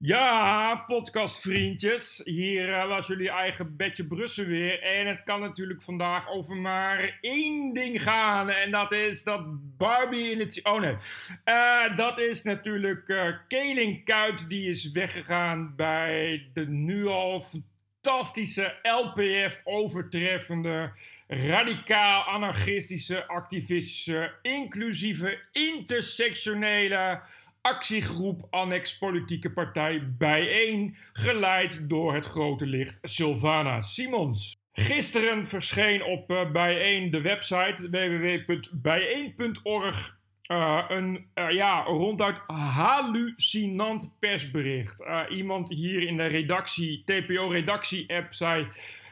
Ja, podcastvriendjes. Hier uh, was jullie eigen Betje Brussel weer. En het kan natuurlijk vandaag over maar één ding gaan. En dat is dat Barbie in het... Oh nee. Uh, dat is natuurlijk uh, Keling Kuit. Die is weggegaan bij de nu al fantastische LPF overtreffende... Radicaal, anarchistische, activistische, inclusieve, intersectionele actiegroep Annex Politieke Partij bijeen, geleid door het grote licht Sylvana Simons. Gisteren verscheen op uh, bijeen de website www.bijeen.org uh, een uh, ja, ronduit hallucinant persbericht. iemand hier in de redactie, TPO-redactie-app zei...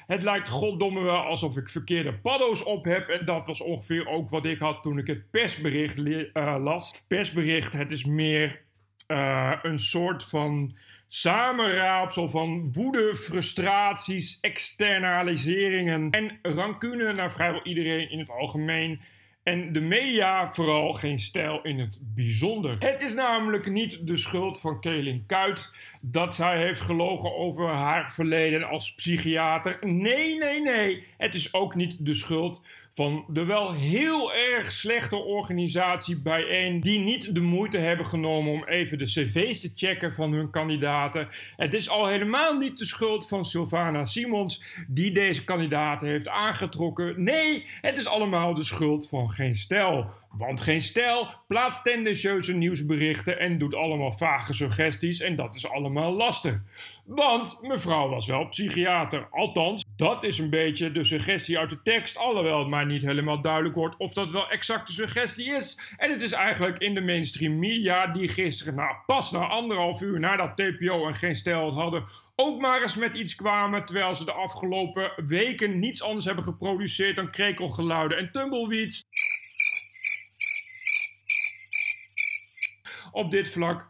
Het lijkt goddomme wel alsof ik verkeerde paddo's op heb. En dat was ongeveer ook wat ik had toen ik het persbericht uh, las. Persbericht, het is meer uh, een soort van samenraapsel van woede, frustraties, externaliseringen en rancune naar vrijwel iedereen in het algemeen. En de media vooral geen stijl in het bijzonder. Het is namelijk niet de schuld van Keling Kuit dat zij heeft gelogen over haar verleden als psychiater. Nee, nee, nee. Het is ook niet de schuld van de wel heel erg slechte organisatie bijeen, die niet de moeite hebben genomen om even de cv's te checken van hun kandidaten. Het is al helemaal niet de schuld van Sylvana Simons, die deze kandidaten heeft aangetrokken. Nee, het is allemaal de schuld van geen stijl. Want geen stijl plaatst tendentieuze nieuwsberichten en doet allemaal vage suggesties en dat is allemaal lastig. Want mevrouw was wel psychiater. Althans, dat is een beetje de suggestie uit de tekst, alhoewel het maar niet helemaal duidelijk wordt of dat wel exact de suggestie is. En het is eigenlijk in de mainstream media die gisteren, nou pas na anderhalf uur nadat TPO en geen stijl hadden, ook maar eens met iets kwamen, terwijl ze de afgelopen weken niets anders hebben geproduceerd dan krekelgeluiden en tumbleweeds. op dit vlak.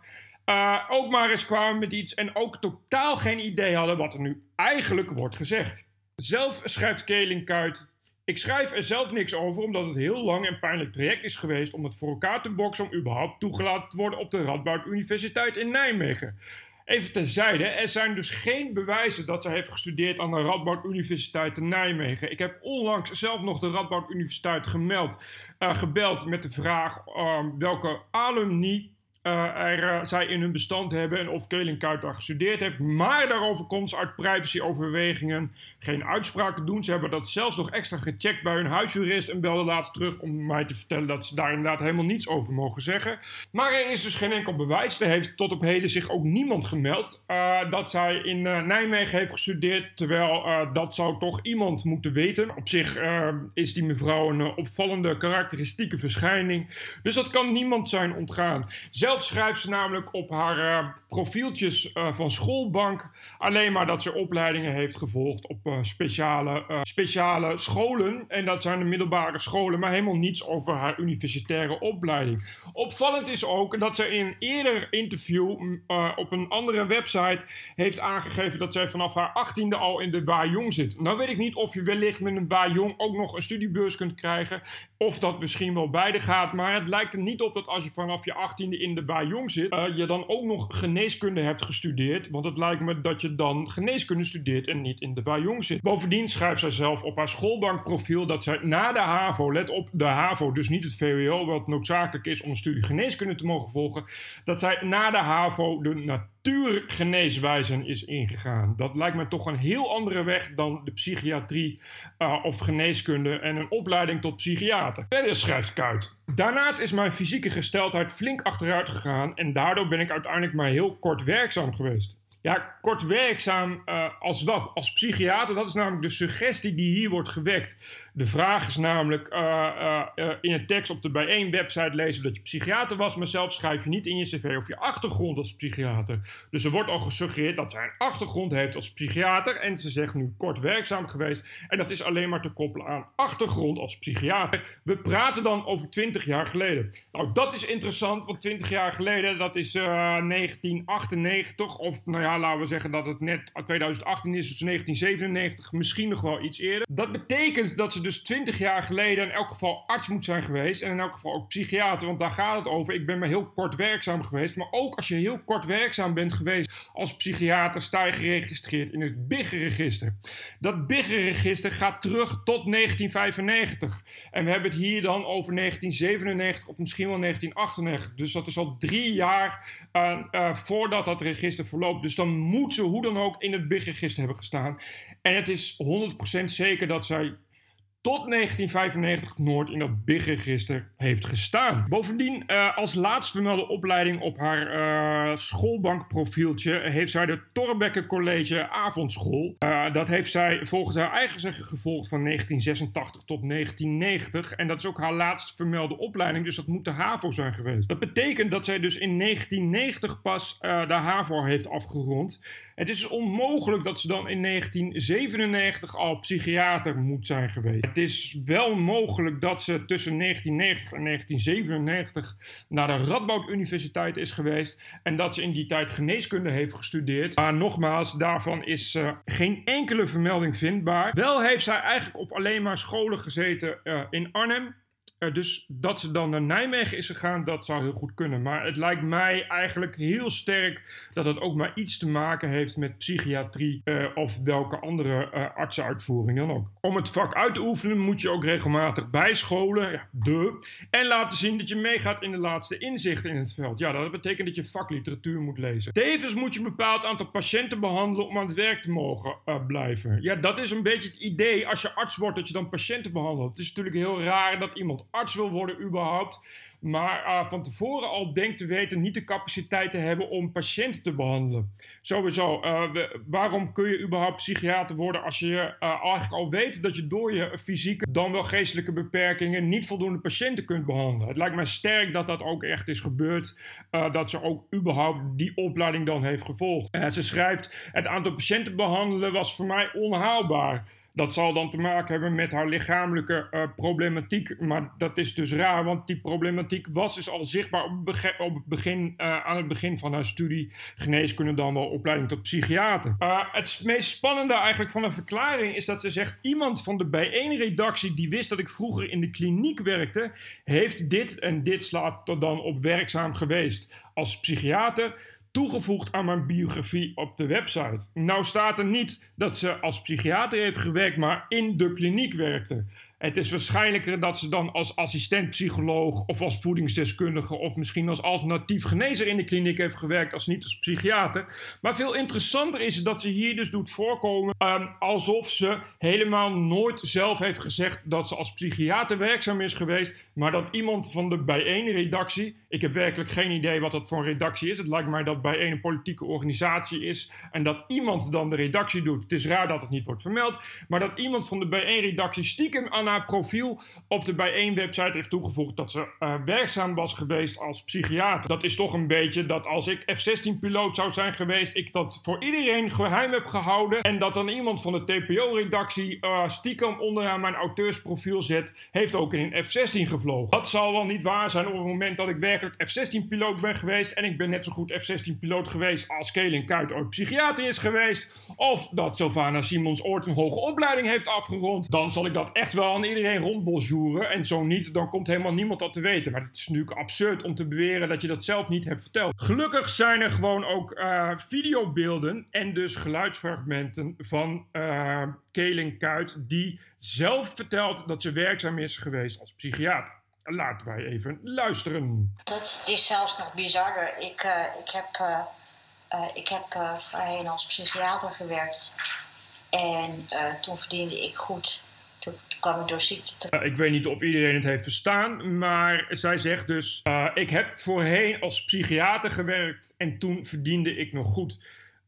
Uh, ook maar eens kwamen met iets en ook totaal geen idee hadden wat er nu eigenlijk wordt gezegd. Zelf schrijft Keling Kuit. Ik schrijf er zelf niks over omdat het heel lang en pijnlijk traject is geweest om het voor elkaar te boksen om überhaupt toegelaten te worden op de Radboud Universiteit in Nijmegen. Even terzijde, er zijn dus geen bewijzen dat ze heeft gestudeerd aan de Radboud Universiteit in Nijmegen. Ik heb onlangs zelf nog de Radboud Universiteit gemeld, uh, gebeld met de vraag uh, welke alumni er, uh, zij in hun bestand hebben en of Kelin daar gestudeerd heeft. Maar daarover kon ze uit privacyoverwegingen geen uitspraken doen. Ze hebben dat zelfs nog extra gecheckt bij hun huisjurist en belden later terug om mij te vertellen dat ze daar inderdaad helemaal niets over mogen zeggen. Maar er is dus geen enkel bewijs. Er heeft tot op heden zich ook niemand gemeld uh, dat zij in Nijmegen heeft gestudeerd. Terwijl dat zou toch iemand moeten weten. Op zich is die mevrouw een opvallende karakteristieke verschijning. Dus dat kan niemand zijn ontgaan. Zelf schrijft ze namelijk op haar uh, profieltjes uh, van schoolbank alleen maar dat ze opleidingen heeft gevolgd op uh, speciale, speciale scholen. En dat zijn de middelbare scholen, maar helemaal niets over haar universitaire opleiding. Opvallend is ook dat ze in een eerder interview op een andere website heeft aangegeven dat zij vanaf haar achttiende al in de Jong zit. Nou weet ik niet of je wellicht met een Jong ook nog een studiebeurs kunt krijgen. Of dat misschien wel beide gaat. Maar het lijkt er niet op dat als je vanaf je achttiende in de waar jong zit, uh, je dan ook nog geneeskunde hebt gestudeerd. Want het lijkt me dat je dan geneeskunde studeert en niet in de waar jong zit. Bovendien schrijft zij zelf op haar schoolbankprofiel dat zij na de HAVO, let op de HAVO, dus niet het VWO, wat noodzakelijk is om een studie geneeskunde te mogen volgen, dat zij na de HAVO de natuurgeneeswijzen is ingegaan. Dat lijkt me toch een heel andere weg dan de psychiatrie uh, of geneeskunde en een opleiding tot psychiater. Verder schrijft Kuit. Daarnaast is mijn fysieke gesteldheid flink achteruit gegaan en daardoor ben ik uiteindelijk maar heel kort werkzaam geweest. Ja, kort werkzaam uh, als wat? Als psychiater, dat is namelijk de suggestie die hier wordt gewekt. De vraag is namelijk uh, uh, in een tekst op de bijeen website lezen dat je psychiater was, maar zelf schrijf je niet in je cv of je achtergrond als psychiater. Dus er wordt al gesuggereerd dat zij een achtergrond heeft als psychiater en ze zegt nu kort werkzaam geweest. En dat is alleen maar te koppelen aan achtergrond als psychiater. We praten dan over 20 jaar geleden. Nou, dat is interessant, want 20 jaar geleden, dat is 1998 of nou ja, laten we zeggen dat het net 2018 is, dus 1997, misschien nog wel iets eerder. Dat betekent dat ze dus 20 jaar geleden in elk geval arts moet zijn geweest. En in elk geval ook psychiater, want daar gaat het over. Ik ben maar heel kort werkzaam geweest. Maar ook als je heel kort werkzaam bent geweest als psychiater, sta je geregistreerd in het BIG-register. Dat BIG-register gaat terug tot 1995. En we hebben het hier dan over 1997 of misschien wel 1998. Dus dat is al drie jaar uh, uh, voordat dat register verloopt. Dus dan moet ze hoe dan ook in het BIG-register hebben gestaan. En het is 100% zeker dat zij tot 1995 Noord in dat BIG-register heeft gestaan. Bovendien, uh, als laatst vermelde opleiding op haar uh, schoolbankprofieltje heeft zij de Torbekke College Avondschool. Uh, dat heeft zij volgens haar eigen zeggen gevolgd van 1986 tot 1990. En dat is ook haar laatst vermelde opleiding, dus dat moet de HAVO zijn geweest. Dat betekent dat zij dus in 1990 pas de HAVO heeft afgerond. Het is onmogelijk dat ze dan in 1997 al psychiater moet zijn geweest. Het is wel mogelijk dat ze tussen 1990 en 1997 naar de Radboud Universiteit is geweest. En dat ze in die tijd geneeskunde heeft gestudeerd. Maar nogmaals, daarvan is uh, geen enkele vermelding vindbaar. Wel heeft zij eigenlijk op alleen maar scholen gezeten uh, in Arnhem. Uh, dus dat ze dan naar Nijmegen is gegaan, dat zou heel goed kunnen. Maar het lijkt mij eigenlijk heel sterk dat het ook maar iets te maken heeft met psychiatrie uh, of welke andere uh, artsenuitvoering dan ook. Om het vak uit te oefenen moet je ook regelmatig bijscholen, ja, de, en laten zien dat je meegaat in de laatste inzichten in het veld. Ja, dat betekent dat je vakliteratuur moet lezen. Tevens moet je een bepaald aantal patiënten behandelen om aan het werk te mogen blijven. Ja, dat is een beetje het idee als je arts wordt dat je dan patiënten behandelt. Het is natuurlijk heel raar dat iemand arts wil worden überhaupt. Maar uh, van tevoren al denkt te weten niet de capaciteit te hebben om patiënten te behandelen. Sowieso, we, waarom kun je überhaupt psychiater worden als je uh, eigenlijk al weet dat je door je fysieke dan wel geestelijke beperkingen niet voldoende patiënten kunt behandelen. Het lijkt mij sterk dat dat ook echt is gebeurd. dat ze ook überhaupt die opleiding dan heeft gevolgd. ze schrijft, het aantal patiënten behandelen was voor mij onhaalbaar. Dat zal dan te maken hebben met haar lichamelijke uh, problematiek. Maar dat is dus raar, want die problematiek was dus al zichtbaar op, op het begin, uh, aan het begin van haar studie geneeskunde, dan wel opleiding tot psychiater. Uh, het meest spannende eigenlijk van een verklaring is dat ze zegt: iemand van de bijeenredactie die wist dat ik vroeger in de kliniek werkte, heeft dit en dit slaat er dan op werkzaam geweest als psychiater toegevoegd aan mijn biografie op de website. Nou staat er niet dat ze als psychiater heeft gewerkt, maar in de kliniek werkte. Het is waarschijnlijker dat ze dan als assistent-psycholoog of als voedingsdeskundige of misschien als alternatief genezer in de kliniek heeft gewerkt als niet als psychiater. Maar veel interessanter is dat ze hier dus doet voorkomen um, alsof ze helemaal nooit zelf heeft gezegd dat ze als psychiater werkzaam is geweest, maar dat iemand van de bijeenredactie, ik heb werkelijk geen idee wat dat voor een redactie is, het lijkt mij dat bijeen een politieke organisatie is en dat iemand dan de redactie doet. Het is raar dat het niet wordt vermeld, maar dat iemand van de bijeenredactie stiekem aan haar profiel op de bijeen-website heeft toegevoegd dat ze uh, werkzaam was geweest als psychiater. Dat is toch een beetje dat als ik F-16-piloot zou zijn geweest, ik dat voor iedereen geheim heb gehouden. En dat dan iemand van de TPO-redactie uh, stiekem onderaan mijn auteursprofiel zet, heeft ook in een F-16 gevlogen. Dat zal wel niet waar zijn op het moment dat ik werkelijk F-16-piloot ben geweest. En ik ben net zo goed F-16-piloot geweest als Kelin Kuit ooit psychiater is geweest. Of dat Sylvana Simons ooit een hoge opleiding heeft afgerond. Dan zal ik dat echt wel aan iedereen rondbosjoeren. En zo niet, dan komt helemaal niemand dat te weten. Maar het is natuurlijk absurd om te beweren dat je dat zelf niet hebt verteld. Gelukkig zijn er gewoon ook uh, videobeelden en dus geluidsfragmenten van uh, Keling Kuit... die zelf vertelt dat ze werkzaam is geweest als psychiater. Laten wij even luisteren. Dat is zelfs nog bizarder. Ik, uh, ik heb, ik heb voorheen als psychiater gewerkt. En toen verdiende ik goed ik ik weet niet of iedereen het heeft verstaan, maar zij zegt dus: uh, Ik heb voorheen als psychiater gewerkt en toen verdiende ik nog goed.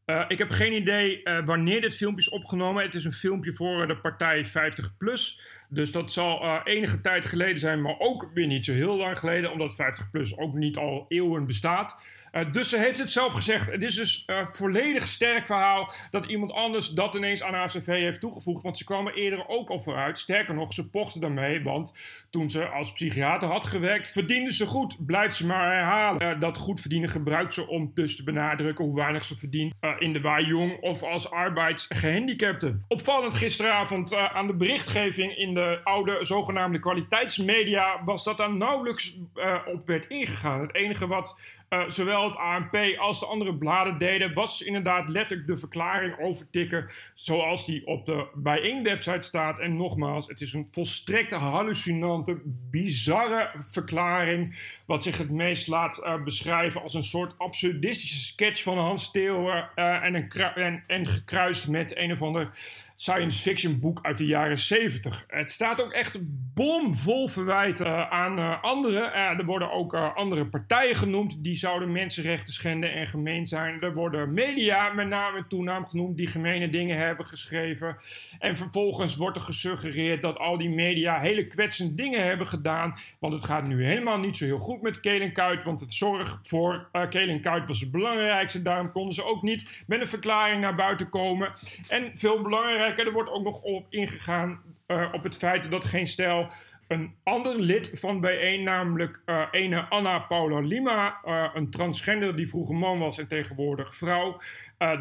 Uh, ik heb geen idee wanneer dit filmpje is opgenomen. Het is een filmpje voor de partij 50 plus. Dus dat zal enige tijd geleden zijn, maar ook weer niet zo heel lang geleden, omdat 50 plus ook niet al eeuwen bestaat. Uh, dus ze heeft het zelf gezegd. Het is dus een uh, volledig sterk verhaal dat iemand anders dat ineens aan haar cv heeft toegevoegd. Want ze kwam er eerder ook al vooruit. Sterker nog, ze pochte daarmee. Want toen ze als psychiater had gewerkt, verdiende ze goed. Blijft ze maar herhalen. Dat goed verdienen gebruikt ze om dus te benadrukken hoe weinig ze verdient in de waaijong of als arbeidsgehandicapte. Opvallend gisteravond aan de berichtgeving in de oude zogenaamde kwaliteitsmedia was dat daar nauwelijks uh, op werd ingegaan. Het enige wat uh, zowel het ANP als de andere bladen deden, was inderdaad letterlijk de verklaring overtikken zoals die op de bijeen-website staat. En nogmaals, het is een volstrekte hallucinante, bizarre verklaring, wat zich het meest laat uh, beschrijven als een soort absurdistische sketch van Hans Steeuwen en, en, en gekruist met een of ander science fiction boek uit de jaren 70. Het staat ook echt bomvol verwijten uh, aan uh, anderen. Uh, er worden ook andere partijen genoemd die zouden mensenrechten schenden en gemeen zijn. Er worden media met naam en toenaam genoemd die gemene dingen hebben geschreven. En vervolgens wordt er gesuggereerd dat al die media hele kwetsende dingen hebben gedaan. Want het gaat nu helemaal niet zo heel goed met Keel Kuit. Want de zorg voor uh, Keel Kuit was het belangrijkste. Daarom konden ze ook niet met een verklaring naar buiten komen. En veel belangrijker er wordt ook nog op ingegaan uh, op het feit dat geen stel een ander lid van bijeen, namelijk uh, ene Anna Paula Lima, uh, een transgender die vroeger man was en tegenwoordig vrouw,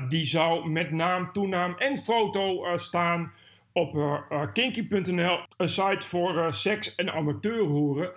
die zou met naam, toenaam en foto staan op uh, kinky.nl, een site voor uh, seks- en amateurhoeren.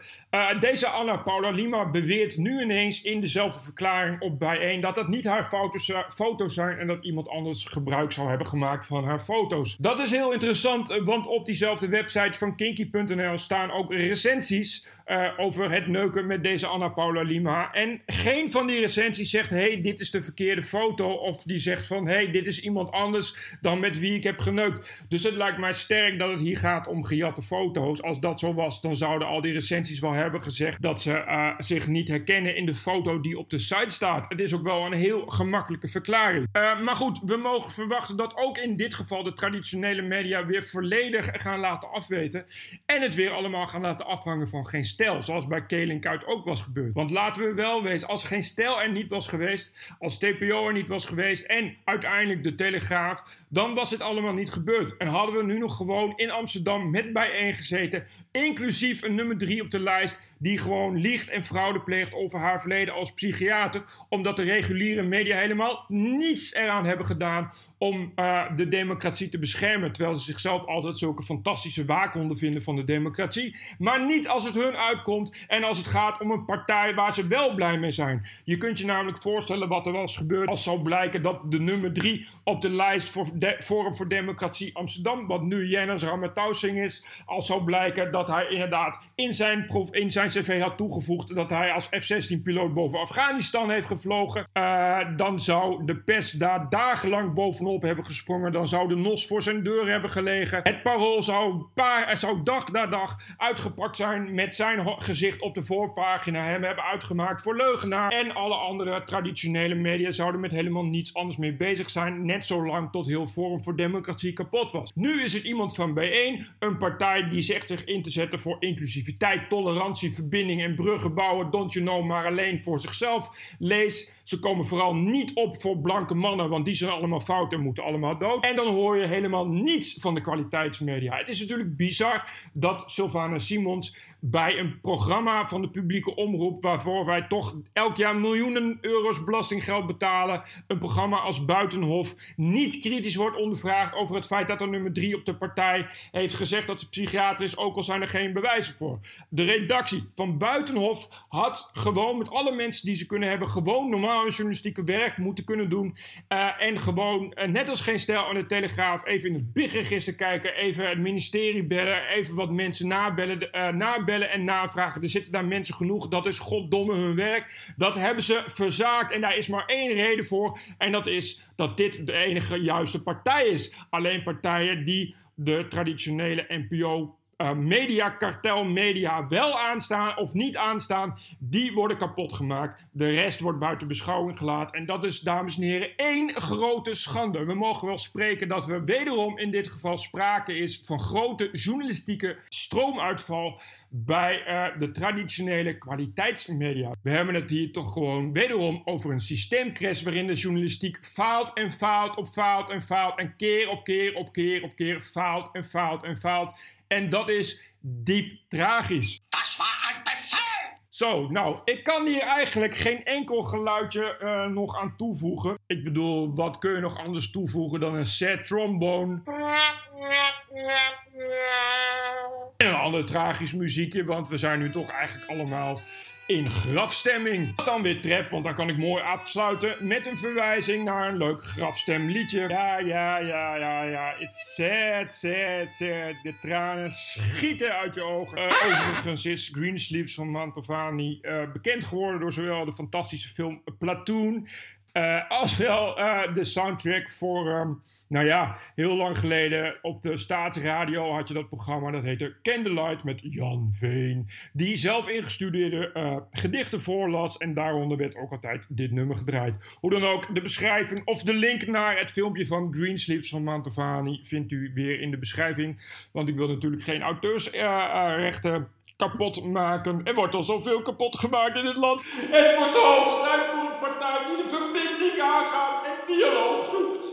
Deze Anna Paula Lima beweert nu ineens in dezelfde verklaring op bijeen dat dat niet haar foto's, foto's zijn en dat iemand anders gebruik zou hebben gemaakt van haar foto's. Dat is heel interessant, want op diezelfde website van kinky.nl staan ook recensies uh, over het neuken met deze Anna Paula Lima. En geen van die recensies zegt: hey, dit is de verkeerde foto. Of die zegt van: hey, dit is iemand anders dan met wie ik heb geneukt. Dus het lijkt mij sterk dat het hier gaat om gejatte foto's. Als dat zo was, dan zouden al die recensies wel hebben gezegd dat ze uh, zich niet herkennen in de foto die op de site staat. Het is ook wel een heel gemakkelijke verklaring. Uh, maar goed, we mogen verwachten dat ook in dit geval de traditionele media weer volledig gaan laten afweten. En het weer allemaal gaan laten afhangen van geen zoals bij Keling Kuit ook was gebeurd. Want laten we wel wezen, als geen stijl er niet was geweest, als TPO er niet was geweest en uiteindelijk de Telegraaf, dan was het allemaal niet gebeurd. En hadden we nu nog gewoon in Amsterdam met bijeen gezeten, inclusief een nummer 3 op de lijst, die gewoon liegt en fraude pleegt over haar verleden als psychiater, omdat de reguliere media helemaal niets eraan hebben gedaan om uh, de democratie te beschermen. Terwijl ze zichzelf altijd zulke fantastische waakhonden vinden van de democratie. Maar niet als het hun uitkomt en als het gaat om een partij waar ze wel blij mee zijn. Je kunt je namelijk voorstellen wat er was gebeurd als zou blijken dat de nummer drie op de lijst voor Forum voor Democratie Amsterdam, wat nu Jennis Ramatausing is, als zou blijken dat hij inderdaad in zijn, prof, in zijn cv had toegevoegd dat hij als F-16-piloot boven Afghanistan heeft gevlogen. Uh, dan zou de pers daar dagenlang bovenop hebben gesprongen. Dan zou de NOS voor zijn deur hebben gelegen. Het parool zou, paar, zou dag na dag uitgepakt zijn met zijn gezicht op de voorpagina. Hem hebben uitgemaakt voor leugenaar. En alle andere traditionele media zouden met helemaal niets anders mee bezig zijn. Net zo lang tot heel Forum voor Democratie kapot was. Nu is het iemand van B1, een partij die zegt zich in te zetten voor inclusiviteit, tolerantie, verbinding en bruggen bouwen. Don't you know, maar alleen voor zichzelf. Lees, ze komen vooral niet op voor blanke mannen, want die zijn allemaal fout en moeten allemaal dood. En dan hoor je helemaal niets van de kwaliteitsmedia. Het is natuurlijk bizar dat Sylvana Simons bij een programma van de publieke omroep, waarvoor wij toch elk jaar miljoenen euro's belastinggeld betalen, een programma als Buitenhof, niet kritisch wordt ondervraagd over het feit dat er nummer drie op de partij heeft gezegd dat ze psychiater is, ook al zijn er geen bewijzen voor. De redactie van Buitenhof had gewoon met alle mensen die ze kunnen hebben, gewoon normaal hun journalistieke werk moeten kunnen doen. Uh, en gewoon, net als geen stijl aan de Telegraaf, even in het BIG-register kijken, even het ministerie bellen, even wat mensen nabellen, uh, nabellen en navragen. Er zitten daar mensen genoeg. Dat is goddomme hun werk. Dat hebben ze verzaakt. En daar is maar één reden voor. En dat is dat dit de enige juiste partij is. Alleen partijen die de traditionele NPO uh, mediakartel media wel aanstaan of niet aanstaan, die worden kapot gemaakt. De rest wordt buiten beschouwing gelaten. En dat is, dames en heren, één grote schande. We mogen wel spreken dat we wederom in dit geval sprake is van grote journalistieke stroomuitval bij uh, de traditionele kwaliteitsmedia. We hebben het hier toch gewoon wederom over een systeemcrash waarin de journalistiek faalt en faalt op faalt en faalt en keer op keer op keer op keer faalt en faalt en faalt. En dat is diep tragisch. Zo, nou, ik kan hier eigenlijk geen enkel geluidje uh, nog aan toevoegen. Ik bedoel, wat kun je nog anders toevoegen dan een sad trombone? ander tragisch muziekje, want we zijn nu toch eigenlijk allemaal in grafstemming. Wat dan weer treft, want dan kan ik mooi afsluiten met een verwijzing naar een leuk grafstemliedje. Ja, ja, ja, ja, ja. It's sad, sad, sad. De tranen schieten uit je ogen. Uh, overigens is Greensleeves van Mantovani uh, bekend geworden door zowel de fantastische film Platoon uh, als wel uh, de soundtrack voor, um, nou ja, heel lang geleden op de staatsradio had je dat programma. Dat heette Candlelight met Jan Veen. Die zelf ingestudeerde uh, gedichten voorlas. En daaronder werd ook altijd dit nummer gedraaid. Hoe dan ook, de beschrijving of de link naar het filmpje van Greensleeves van Mantovani vindt u weer in de beschrijving. Want ik wil natuurlijk geen auteursrechten kapot maken. Er wordt al zoveel kapot gemaakt in dit land. Het wordt de partij die de verbinding aangaat en dialoog zoekt.